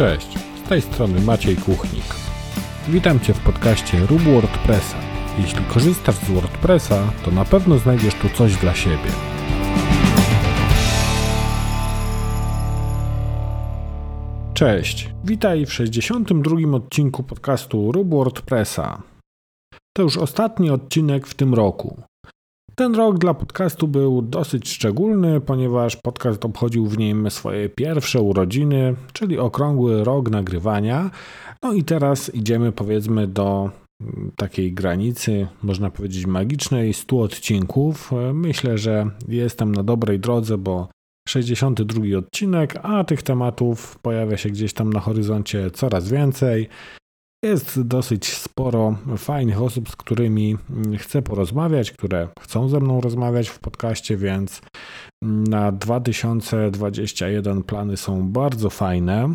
Cześć, z tej strony Maciej Kuchnik. Witam Cię w podcaście Rób WordPressa. Jeśli korzystasz z WordPressa, to na pewno znajdziesz tu coś dla siebie. Cześć, witaj w 62. odcinku podcastu Rób WordPressa. To już ostatni odcinek w tym roku. Ten rok dla podcastu był dosyć szczególny, ponieważ podcast obchodził w nim swoje pierwsze urodziny, czyli okrągły rok nagrywania. No i teraz idziemy powiedzmy do takiej granicy, można powiedzieć magicznej, 100 odcinków. Myślę, że jestem na dobrej drodze, bo 62 odcinek, a tych tematów pojawia się gdzieś tam na horyzoncie coraz więcej. Jest dosyć sporo fajnych osób, z którymi chcę porozmawiać, które chcą ze mną rozmawiać w podcaście, więc na 2021 plany są bardzo fajne.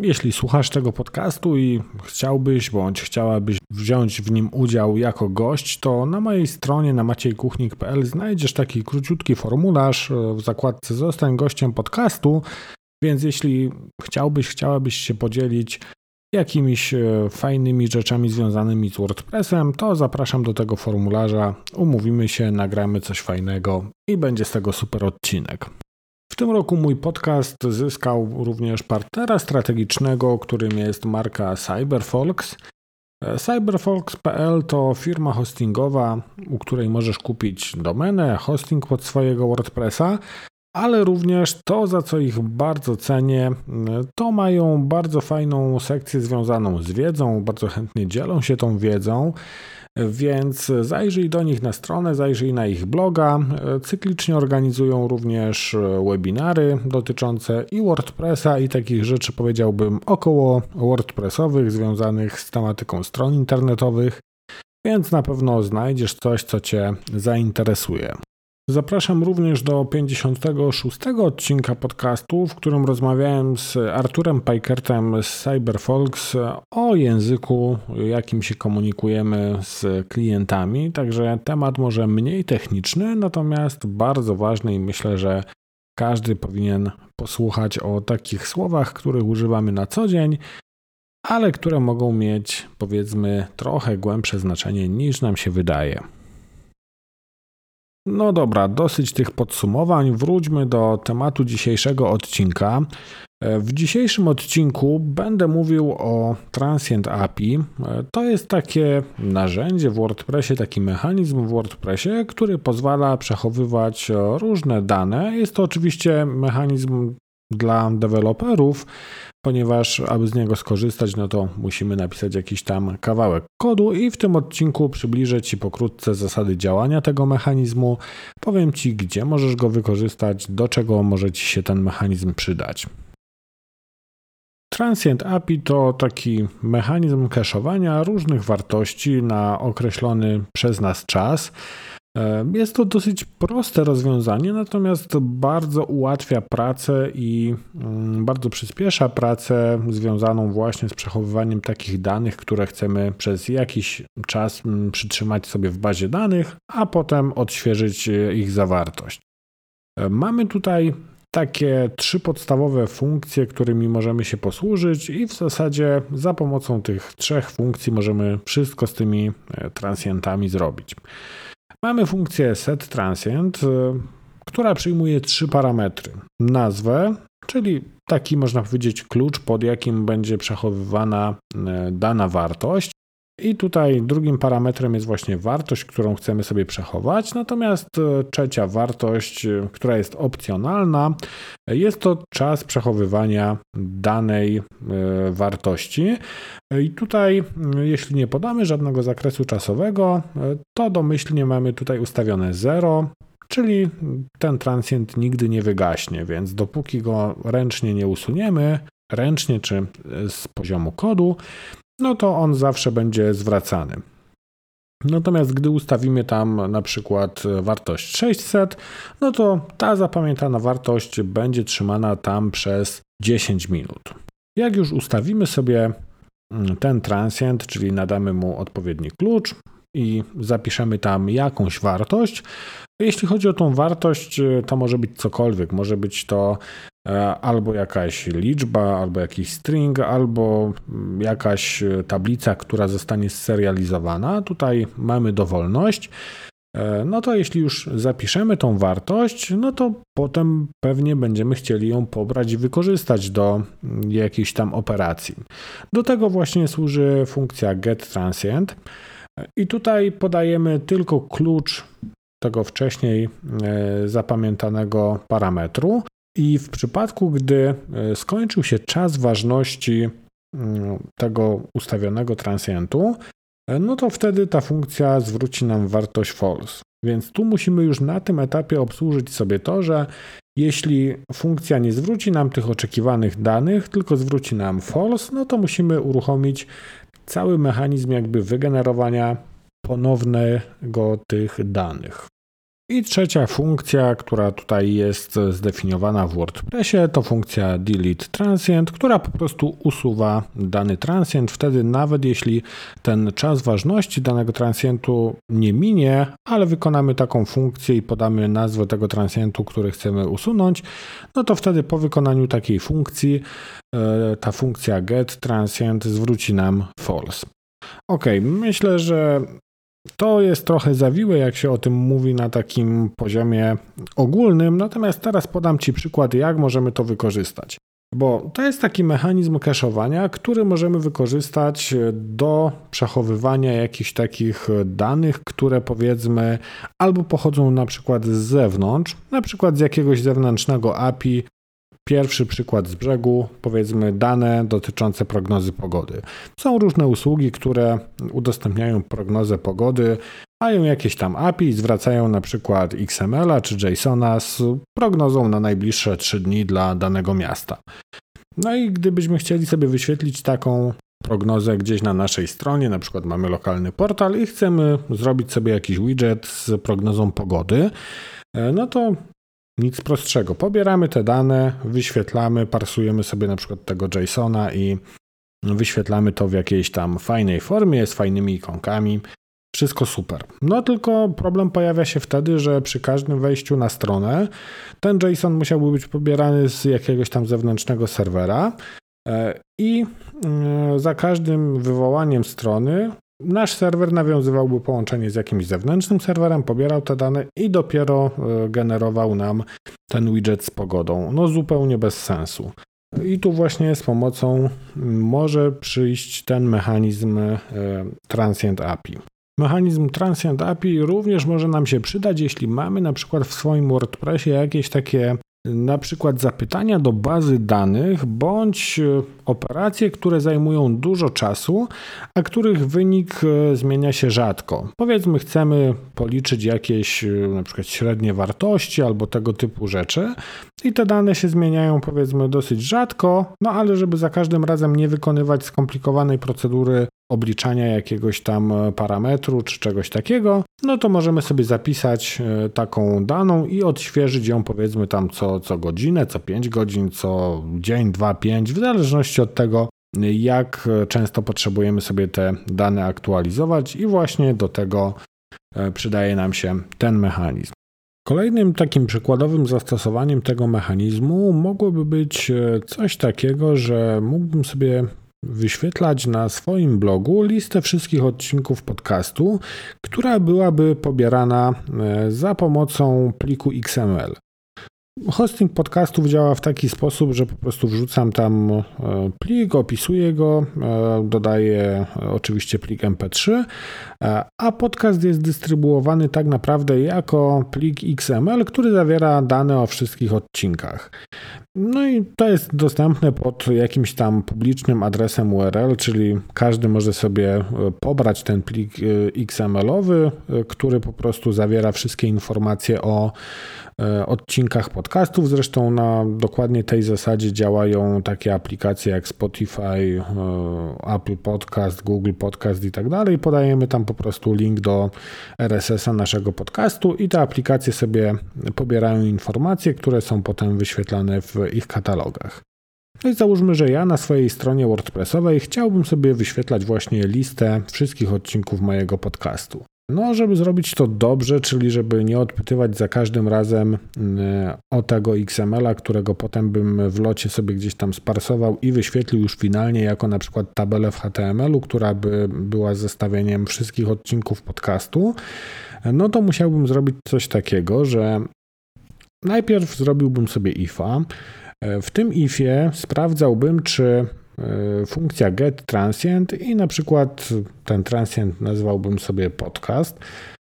Jeśli słuchasz tego podcastu i chciałbyś bądź chciałabyś wziąć w nim udział jako gość, to na mojej stronie na maciejkuchnik.pl znajdziesz taki króciutki formularz w zakładce Zostań gościem podcastu. Więc jeśli chciałbyś, chciałabyś się podzielić jakimiś e, fajnymi rzeczami związanymi z WordPressem, to zapraszam do tego formularza, umówimy się, nagramy coś fajnego i będzie z tego super odcinek. W tym roku mój podcast zyskał również partnera strategicznego, którym jest marka CyberFolks. E, CyberFolks.pl to firma hostingowa, u której możesz kupić domenę, hosting pod swojego WordPressa, ale również to, za co ich bardzo cenię, to mają bardzo fajną sekcję związaną z wiedzą, bardzo chętnie dzielą się tą wiedzą. Więc zajrzyj do nich na stronę, zajrzyj na ich bloga. Cyklicznie organizują również webinary dotyczące i WordPressa, i takich rzeczy, powiedziałbym, około WordPressowych, związanych z tematyką stron internetowych. Więc na pewno znajdziesz coś, co Cię zainteresuje. Zapraszam również do 56 odcinka podcastu, w którym rozmawiałem z Arturem Pajkertem z Cyberfolks o języku, jakim się komunikujemy z klientami. Także temat może mniej techniczny, natomiast bardzo ważny i myślę, że każdy powinien posłuchać o takich słowach, których używamy na co dzień, ale które mogą mieć powiedzmy trochę głębsze znaczenie niż nam się wydaje. No dobra, dosyć tych podsumowań. Wróćmy do tematu dzisiejszego odcinka. E, w dzisiejszym odcinku będę mówił o Transient API. E, to jest takie narzędzie w WordPressie, taki mechanizm w WordPressie, który pozwala przechowywać różne dane. Jest to oczywiście mechanizm dla deweloperów, ponieważ aby z niego skorzystać, no to musimy napisać jakiś tam kawałek kodu i w tym odcinku przybliżę Ci pokrótce zasady działania tego mechanizmu. Powiem Ci, gdzie możesz go wykorzystać, do czego może Ci się ten mechanizm przydać. Transient API to taki mechanizm cache'owania różnych wartości na określony przez nas czas. Jest to dosyć proste rozwiązanie, natomiast bardzo ułatwia pracę i mm, bardzo przyspiesza pracę związaną właśnie z przechowywaniem takich danych, które chcemy przez jakiś czas mm, przytrzymać sobie w bazie danych, a potem odświeżyć e, ich zawartość. Mamy tutaj takie trzy podstawowe funkcje, którymi możemy się posłużyć, i w zasadzie za pomocą tych trzech funkcji możemy wszystko z tymi e, transientami zrobić. Mamy funkcję setTransient, y, która przyjmuje trzy parametry. Nazwę, czyli taki można powiedzieć klucz, pod jakim będzie przechowywana y, dana wartość. I tutaj drugim parametrem jest właśnie wartość, którą chcemy sobie przechować. Natomiast y, trzecia wartość, która jest opcjonalna, jest to czas przechowywania danej wartości. I tutaj, jeśli nie podamy żadnego zakresu czasowego, to domyślnie mamy tutaj ustawione 0, czyli ten transient nigdy nie wygaśnie, więc dopóki go ręcznie nie usuniemy, ręcznie czy z poziomu kodu, no to on zawsze będzie zwracany. Natomiast gdy ustawimy tam na przykład wartość 600, no to ta zapamiętana wartość będzie trzymana tam przez 10 minut. Jak już ustawimy sobie Mm, ten transient, czyli nadamy mu odpowiedni klucz i zapiszemy tam jakąś wartość. Jeśli chodzi o tą wartość, to może być cokolwiek. Może być to albo jakaś liczba, albo jakiś string, albo jakaś tablica, która zostanie serializowana. Tutaj mamy dowolność. E, no to jeśli już zapiszemy tą wartość, no to potem pewnie będziemy chcieli ją pobrać i wykorzystać do mm, jakiejś tam operacji. Do tego właśnie służy funkcja getTransient. I tutaj podajemy tylko klucz tego wcześniej e, zapamiętanego parametru. I w przypadku, gdy e, skończył się czas ważności mm, tego ustawionego transientu, e, no to wtedy ta funkcja zwróci nam wartość false. Więc tu musimy już na tym etapie obsłużyć sobie to, że jeśli funkcja nie zwróci nam tych oczekiwanych danych, tylko zwróci nam false, no to musimy uruchomić cały mechanizm jakby wygenerowania ponownego tych danych. I trzecia funkcja, która tutaj jest zdefiniowana w WordPressie, to funkcja delete transient, która po prostu usuwa dany transient. Wtedy nawet jeśli ten czas ważności danego transientu nie minie, ale wykonamy taką funkcję i podamy nazwę tego transientu, który chcemy usunąć, no to wtedy po wykonaniu takiej funkcji e, ta funkcja get transient zwróci nam false. Ok, myślę, że to jest trochę zawiłe, jak się o tym mówi na takim poziomie ogólnym, natomiast teraz podam Ci przykład, jak możemy to wykorzystać. Bo to jest taki mechanizm cache'owania, który możemy wykorzystać do przechowywania jakichś takich danych, które powiedzmy albo pochodzą na przykład z zewnątrz, na przykład z jakiegoś zewnętrznego API, Pierwszy przykład z brzegu, powiedzmy dane dotyczące prognozy pogody. Są różne usługi, które udostępniają prognozę pogody, mają jakieś tam API, zwracają na przykład XML-a czy JSON-a z prognozą na najbliższe 3 dni dla danego miasta. No i gdybyśmy chcieli sobie wyświetlić taką prognozę gdzieś na naszej stronie, na przykład mamy lokalny portal i chcemy zrobić sobie jakiś widget z prognozą pogody, e, no to nic prostszego. Pobieramy te dane, wyświetlamy, parsujemy sobie na przykład tego JSONa i wyświetlamy to w jakiejś tam fajnej formie, z fajnymi ikonkami. Wszystko super. No tylko problem pojawia się wtedy, że przy każdym wejściu na stronę ten JSON musiałby być pobierany z jakiegoś tam zewnętrznego serwera e, i e, za każdym wywołaniem strony Nasz serwer nawiązywałby połączenie z jakimś zewnętrznym serwerem, pobierał te dane i dopiero e, generował nam ten widget z pogodą. No zupełnie bez sensu. I tu właśnie z pomocą może przyjść ten mechanizm e, Transient API. Mechanizm Transient API również może nam się przydać, jeśli mamy na przykład w swoim WordPressie jakieś takie na przykład zapytania do bazy danych bądź e, operacje, które zajmują dużo czasu, a których wynik e, zmienia się rzadko. Powiedzmy, chcemy policzyć jakieś e, na przykład średnie wartości albo tego typu rzeczy i te dane się zmieniają powiedzmy dosyć rzadko, no ale żeby za każdym razem nie wykonywać skomplikowanej procedury obliczania jakiegoś tam e, parametru czy czegoś takiego, no to możemy sobie zapisać e, taką daną i odświeżyć ją powiedzmy tam co, co godzinę, co 5 godzin, co dzień, 2, 5, w zależności od tego, jak e, często potrzebujemy sobie te dane aktualizować i właśnie do tego przydaje nam się ten mechanizm. Kolejnym takim przykładowym zastosowaniem tego mechanizmu mogłoby być coś takiego, że mógłbym sobie wyświetlać na swoim blogu listę wszystkich odcinków podcastu, która byłaby pobierana e, za pomocą pliku XML. Hosting podcastów działa w taki sposób, że po prostu wrzucam tam e, plik, opisuję go, e, dodaję oczywiście plik MP3, a podcast jest dystrybuowany tak naprawdę jako plik XML, który zawiera dane o wszystkich odcinkach. No i to jest dostępne pod jakimś tam publicznym adresem URL, czyli każdy może sobie e, pobrać ten plik e, XML-owy, e, który po prostu zawiera wszystkie informacje o odcinkach podcastów. Zresztą na dokładnie tej zasadzie działają takie aplikacje jak Spotify, Apple Podcast, Google Podcast i tak dalej. Podajemy tam po prostu link do RSS-a naszego podcastu i te aplikacje sobie pobierają informacje, które są potem wyświetlane w ich katalogach. No i załóżmy, że ja na swojej stronie WordPressowej chciałbym sobie wyświetlać właśnie listę wszystkich odcinków mojego podcastu. No, żeby zrobić to dobrze, czyli żeby nie odpytywać za każdym razem mm, o tego XML-a, którego potem bym w locie sobie gdzieś tam sparsował i wyświetlił już finalnie jako na przykład tabelę w HTML-u, która by była zestawieniem wszystkich odcinków podcastu, no to musiałbym zrobić coś takiego, że najpierw zrobiłbym sobie ifa. W tym ifie sprawdzałbym, czy E, funkcja get transient i na przykład ten transient nazwałbym sobie podcast,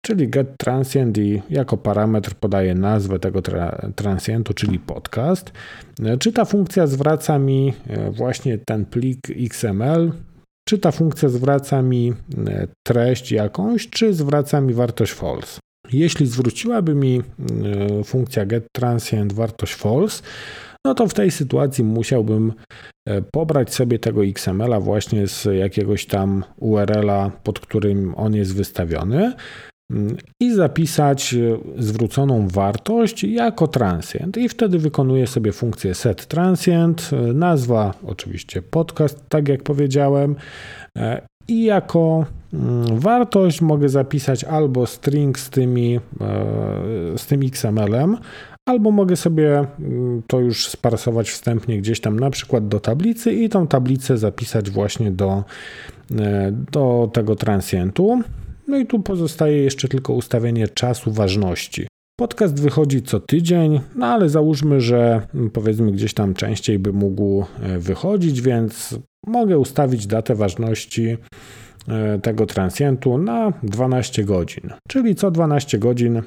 czyli get transient i jako parametr podaję nazwę tego tra transientu, czyli podcast. E, czy ta funkcja zwraca mi e, właśnie ten plik XML, czy ta funkcja zwraca mi treść jakąś, czy zwraca mi wartość false. Jeśli zwróciłaby mi funkcja get transient wartość false, no to w tej sytuacji musiałbym e, pobrać sobie tego XML-a właśnie z jakiegoś tam URL-a, pod którym on jest wystawiony i zapisać e, zwróconą wartość jako transient. I wtedy wykonuję sobie funkcję set transient, e, nazwa oczywiście podcast, tak jak powiedziałem, i jako mm, wartość mogę zapisać albo string z, tymi, z tym XML-em, albo mogę sobie mm, to już sparsować wstępnie gdzieś tam na przykład do tablicy i tą tablicę zapisać właśnie do, e, do tego transientu. No i tu pozostaje jeszcze tylko ustawienie czasu ważności. Podcast wychodzi co tydzień, no ale załóżmy, że mm, powiedzmy gdzieś tam częściej by mógł e, wychodzić, więc mogę ustawić datę ważności E, tego transientu na 12 godzin, czyli co 12 godzin e,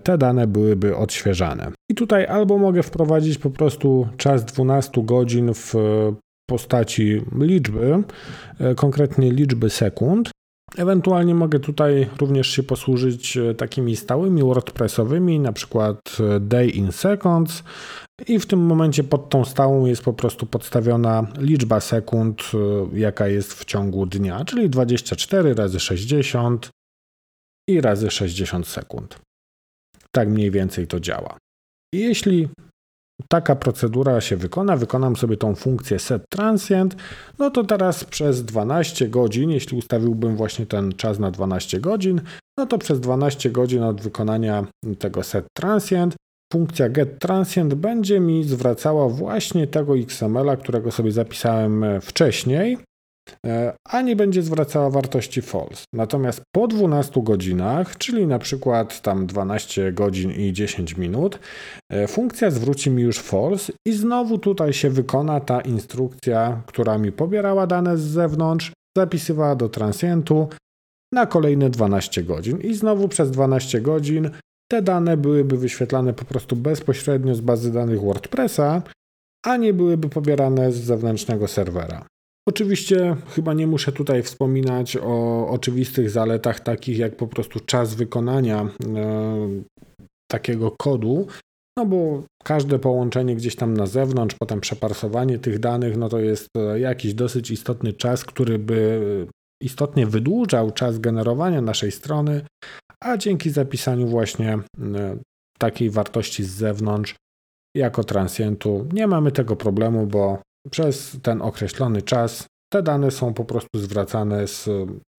te dane byłyby odświeżane. I tutaj albo mogę wprowadzić po prostu czas 12 godzin w postaci liczby, e, konkretnie liczby sekund, Ewentualnie mogę tutaj również się posłużyć takimi stałymi WordPressowymi, na przykład day in seconds, i w tym momencie pod tą stałą jest po prostu podstawiona liczba sekund, y, jaka jest w ciągu dnia, czyli 24 razy 60 i razy 60 sekund. Tak mniej więcej to działa. Jeśli taka procedura się wykona, wykonam sobie tą funkcję set transient, no to teraz przez 12 godzin, jeśli ustawiłbym właśnie ten czas na 12 godzin, no to przez 12 godzin od wykonania tego set transient funkcja getTransient będzie mi zwracała właśnie tego XML-a, którego sobie zapisałem wcześniej, e, a nie będzie zwracała wartości false. Natomiast po 12 godzinach, czyli na przykład tam 12 godzin i 10 minut, e, funkcja zwróci mi już false i znowu tutaj się wykona ta instrukcja, która mi pobierała dane z zewnątrz, zapisywała do transientu na kolejne 12 godzin i znowu przez 12 godzin te dane byłyby wyświetlane po prostu bezpośrednio z bazy danych WordPressa, a nie byłyby pobierane z zewnętrznego serwera. Oczywiście chyba nie muszę tutaj wspominać o oczywistych zaletach takich jak po prostu czas wykonania e, takiego kodu, no bo każde połączenie gdzieś tam na zewnątrz, potem przeparsowanie tych danych, no to jest e, jakiś dosyć istotny czas, który by istotnie wydłużał czas generowania naszej strony, a dzięki zapisaniu właśnie e, takiej wartości z zewnątrz jako transientu nie mamy tego problemu, bo przez ten określony czas te dane są po prostu zwracane z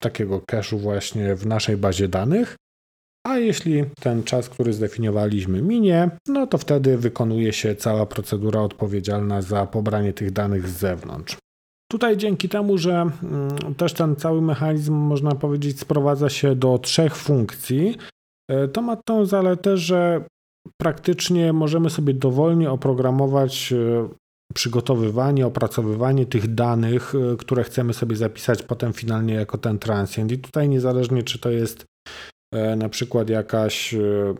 takiego cache'u właśnie w naszej bazie danych. A jeśli ten czas, który zdefiniowaliśmy, minie, no to wtedy wykonuje się cała procedura odpowiedzialna za pobranie tych danych z zewnątrz. Tutaj dzięki temu, że mm, też ten cały mechanizm, można powiedzieć, sprowadza się do trzech funkcji, e, to ma tą zaletę, że praktycznie możemy sobie dowolnie oprogramować e, przygotowywanie, opracowywanie tych danych, e, które chcemy sobie zapisać potem finalnie jako ten transient. I tutaj niezależnie, czy to jest na przykład jakaś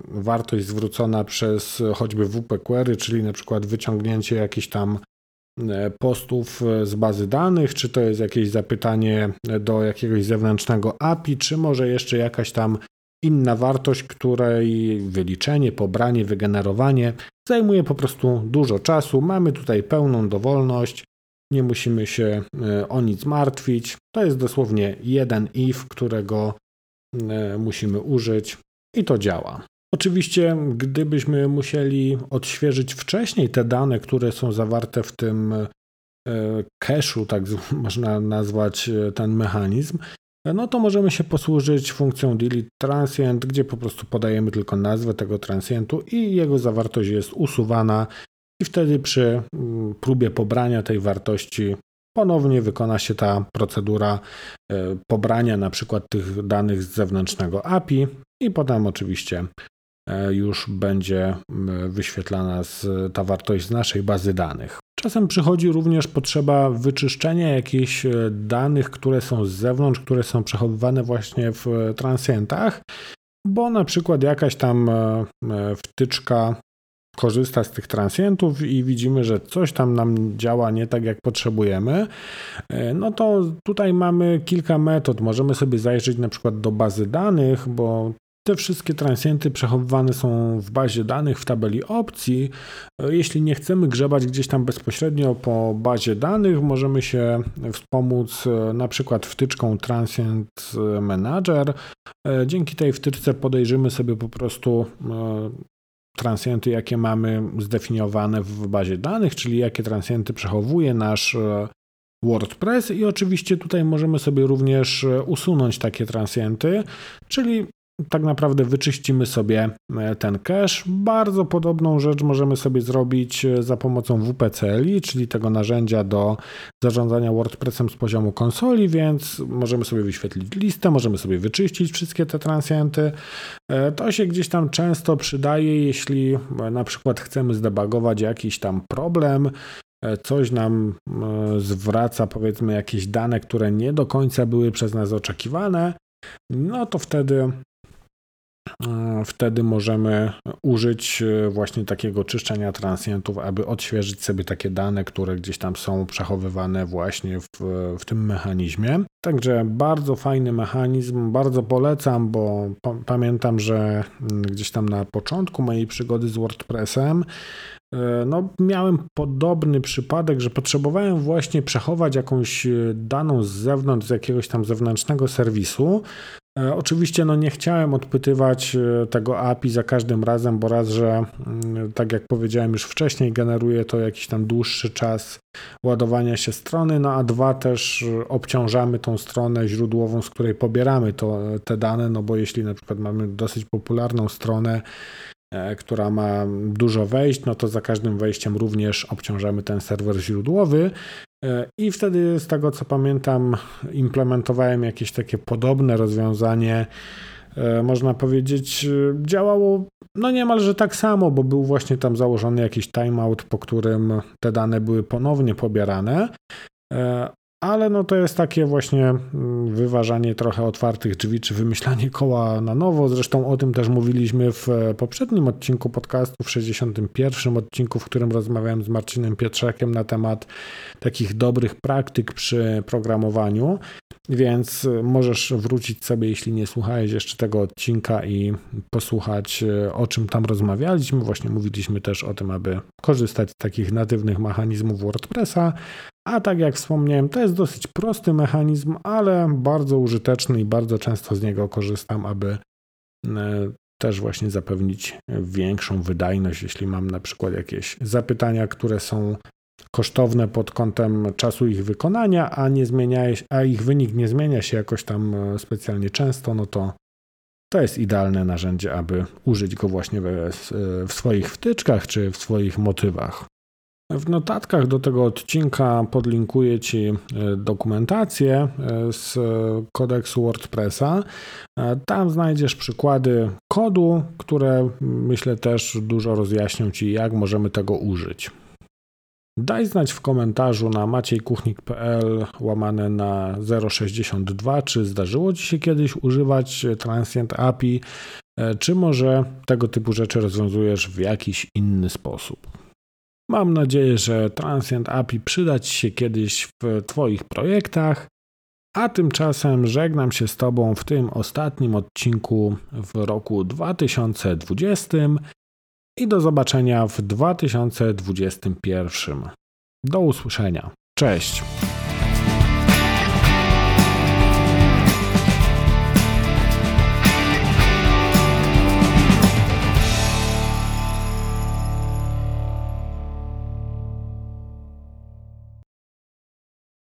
wartość zwrócona przez choćby WP Query, czyli na przykład wyciągnięcie jakiejś tam E, postów e, z bazy danych, czy to jest jakieś zapytanie do jakiegoś zewnętrznego API, czy może jeszcze jakaś tam inna wartość, której wyliczenie, pobranie, wygenerowanie zajmuje po prostu dużo czasu. Mamy tutaj pełną dowolność, nie musimy się e, o nic martwić. To jest dosłownie jeden if, którego musimy użyć i to działa. Oczywiście, gdybyśmy musieli odświeżyć wcześniej te dane, które są zawarte w tym e, cache'u, tak można nazwać e, ten mechanizm, no to możemy się posłużyć funkcją delete transient, gdzie po prostu podajemy tylko nazwę tego transientu i jego zawartość jest usuwana. I wtedy przy mm, próbie pobrania tej wartości ponownie wykona się ta procedura e, pobrania na przykład tych danych z zewnętrznego API i potem oczywiście już będzie wyświetlana ta wartość z naszej bazy danych. Czasem przychodzi również potrzeba wyczyszczenia jakichś e, danych, które są z zewnątrz, które są przechowywane właśnie w transientach, bo na przykład jakaś tam wtyczka korzysta z tych transientów i widzimy, że coś tam nam działa nie tak, jak potrzebujemy, e, no to tutaj mamy kilka metod. Możemy sobie zajrzeć na przykład do bazy danych, bo te wszystkie transienty przechowywane są w bazie danych w tabeli opcji. E, jeśli nie chcemy grzebać gdzieś tam bezpośrednio po bazie danych, możemy się wspomóc e, na przykład wtyczką Transient Manager. Dzięki tej wtyczce podejrzymy sobie po prostu transienty, jakie mamy zdefiniowane w bazie danych, czyli jakie transienty przechowuje nasz e, WordPress i oczywiście tutaj możemy sobie również e, usunąć takie transienty, czyli tak naprawdę wyczyścimy sobie e, ten cache. Bardzo podobną rzecz możemy sobie zrobić e, za pomocą WPCLI, czyli tego narzędzia do zarządzania WordPressem z poziomu konsoli, więc możemy sobie wyświetlić listę, możemy sobie wyczyścić wszystkie te transienty. E, to się gdzieś tam często przydaje, jeśli na przykład chcemy zdebagować jakiś tam problem, coś nam zwraca powiedzmy jakieś dane, które nie do końca były przez nas oczekiwane, no to wtedy wtedy możemy użyć e, właśnie takiego czyszczenia transientów, aby odświeżyć sobie takie dane, które gdzieś tam są przechowywane właśnie w, w tym mechanizmie. Także bardzo fajny mechanizm, bardzo polecam, bo pamiętam, że mm, gdzieś tam na początku mojej przygody z WordPressem e, no, miałem podobny przypadek, że potrzebowałem właśnie przechować jakąś daną z zewnątrz, z jakiegoś tam zewnętrznego serwisu, E, oczywiście no nie chciałem odpytywać e, tego API za każdym razem, bo raz, że mm, tak jak powiedziałem już wcześniej, generuje to jakiś tam dłuższy czas ładowania się strony, no a dwa też obciążamy tą stronę źródłową, z której pobieramy to, te dane, no bo jeśli na przykład mamy dosyć popularną stronę, e, która ma dużo wejść, no to za każdym wejściem również obciążamy ten serwer źródłowy, i wtedy, z tego co pamiętam, implementowałem jakieś takie podobne rozwiązanie. E, można powiedzieć, działało no niemalże tak samo, bo był właśnie tam założony jakiś timeout, po którym te dane były ponownie pobierane. Ale no to jest takie właśnie mm, wyważanie trochę otwartych drzwi, czy wymyślanie koła na nowo. Zresztą o tym też mówiliśmy w e, poprzednim odcinku podcastu, w 61 odcinku, w którym rozmawiałem z Marcinem Pietrzakiem na temat takich dobrych praktyk przy programowaniu. Więc e, możesz wrócić sobie, jeśli nie słuchałeś jeszcze tego odcinka i posłuchać, e, o czym tam rozmawialiśmy. Właśnie mówiliśmy też o tym, aby korzystać z takich natywnych mechanizmów WordPressa, a tak jak wspomniałem, to jest dosyć prosty mechanizm, ale bardzo użyteczny i bardzo często z niego korzystam, aby e, też właśnie zapewnić większą wydajność, jeśli mam na przykład jakieś zapytania, które są kosztowne pod kątem czasu ich wykonania, a, nie zmienia, a ich wynik nie zmienia się jakoś tam e, specjalnie często, no to to jest idealne narzędzie, aby użyć go właśnie w, w swoich wtyczkach czy w swoich motywach. W notatkach do tego odcinka podlinkuję Ci e, dokumentację e, z kodeksu WordPressa. E, tam znajdziesz przykłady kodu, które myślę też dużo rozjaśnią Ci, jak możemy tego użyć. Daj znać w komentarzu na maciejkuchnik.pl łamane na 062, czy zdarzyło Ci się kiedyś używać Transient API, czy może tego typu rzeczy rozwiązujesz w jakiś inny sposób. Mam nadzieję, że Transient API przyda Ci się kiedyś w Twoich projektach, a tymczasem żegnam się z Tobą w tym ostatnim odcinku w roku 2020 i do zobaczenia w 2021. Do usłyszenia. Cześć.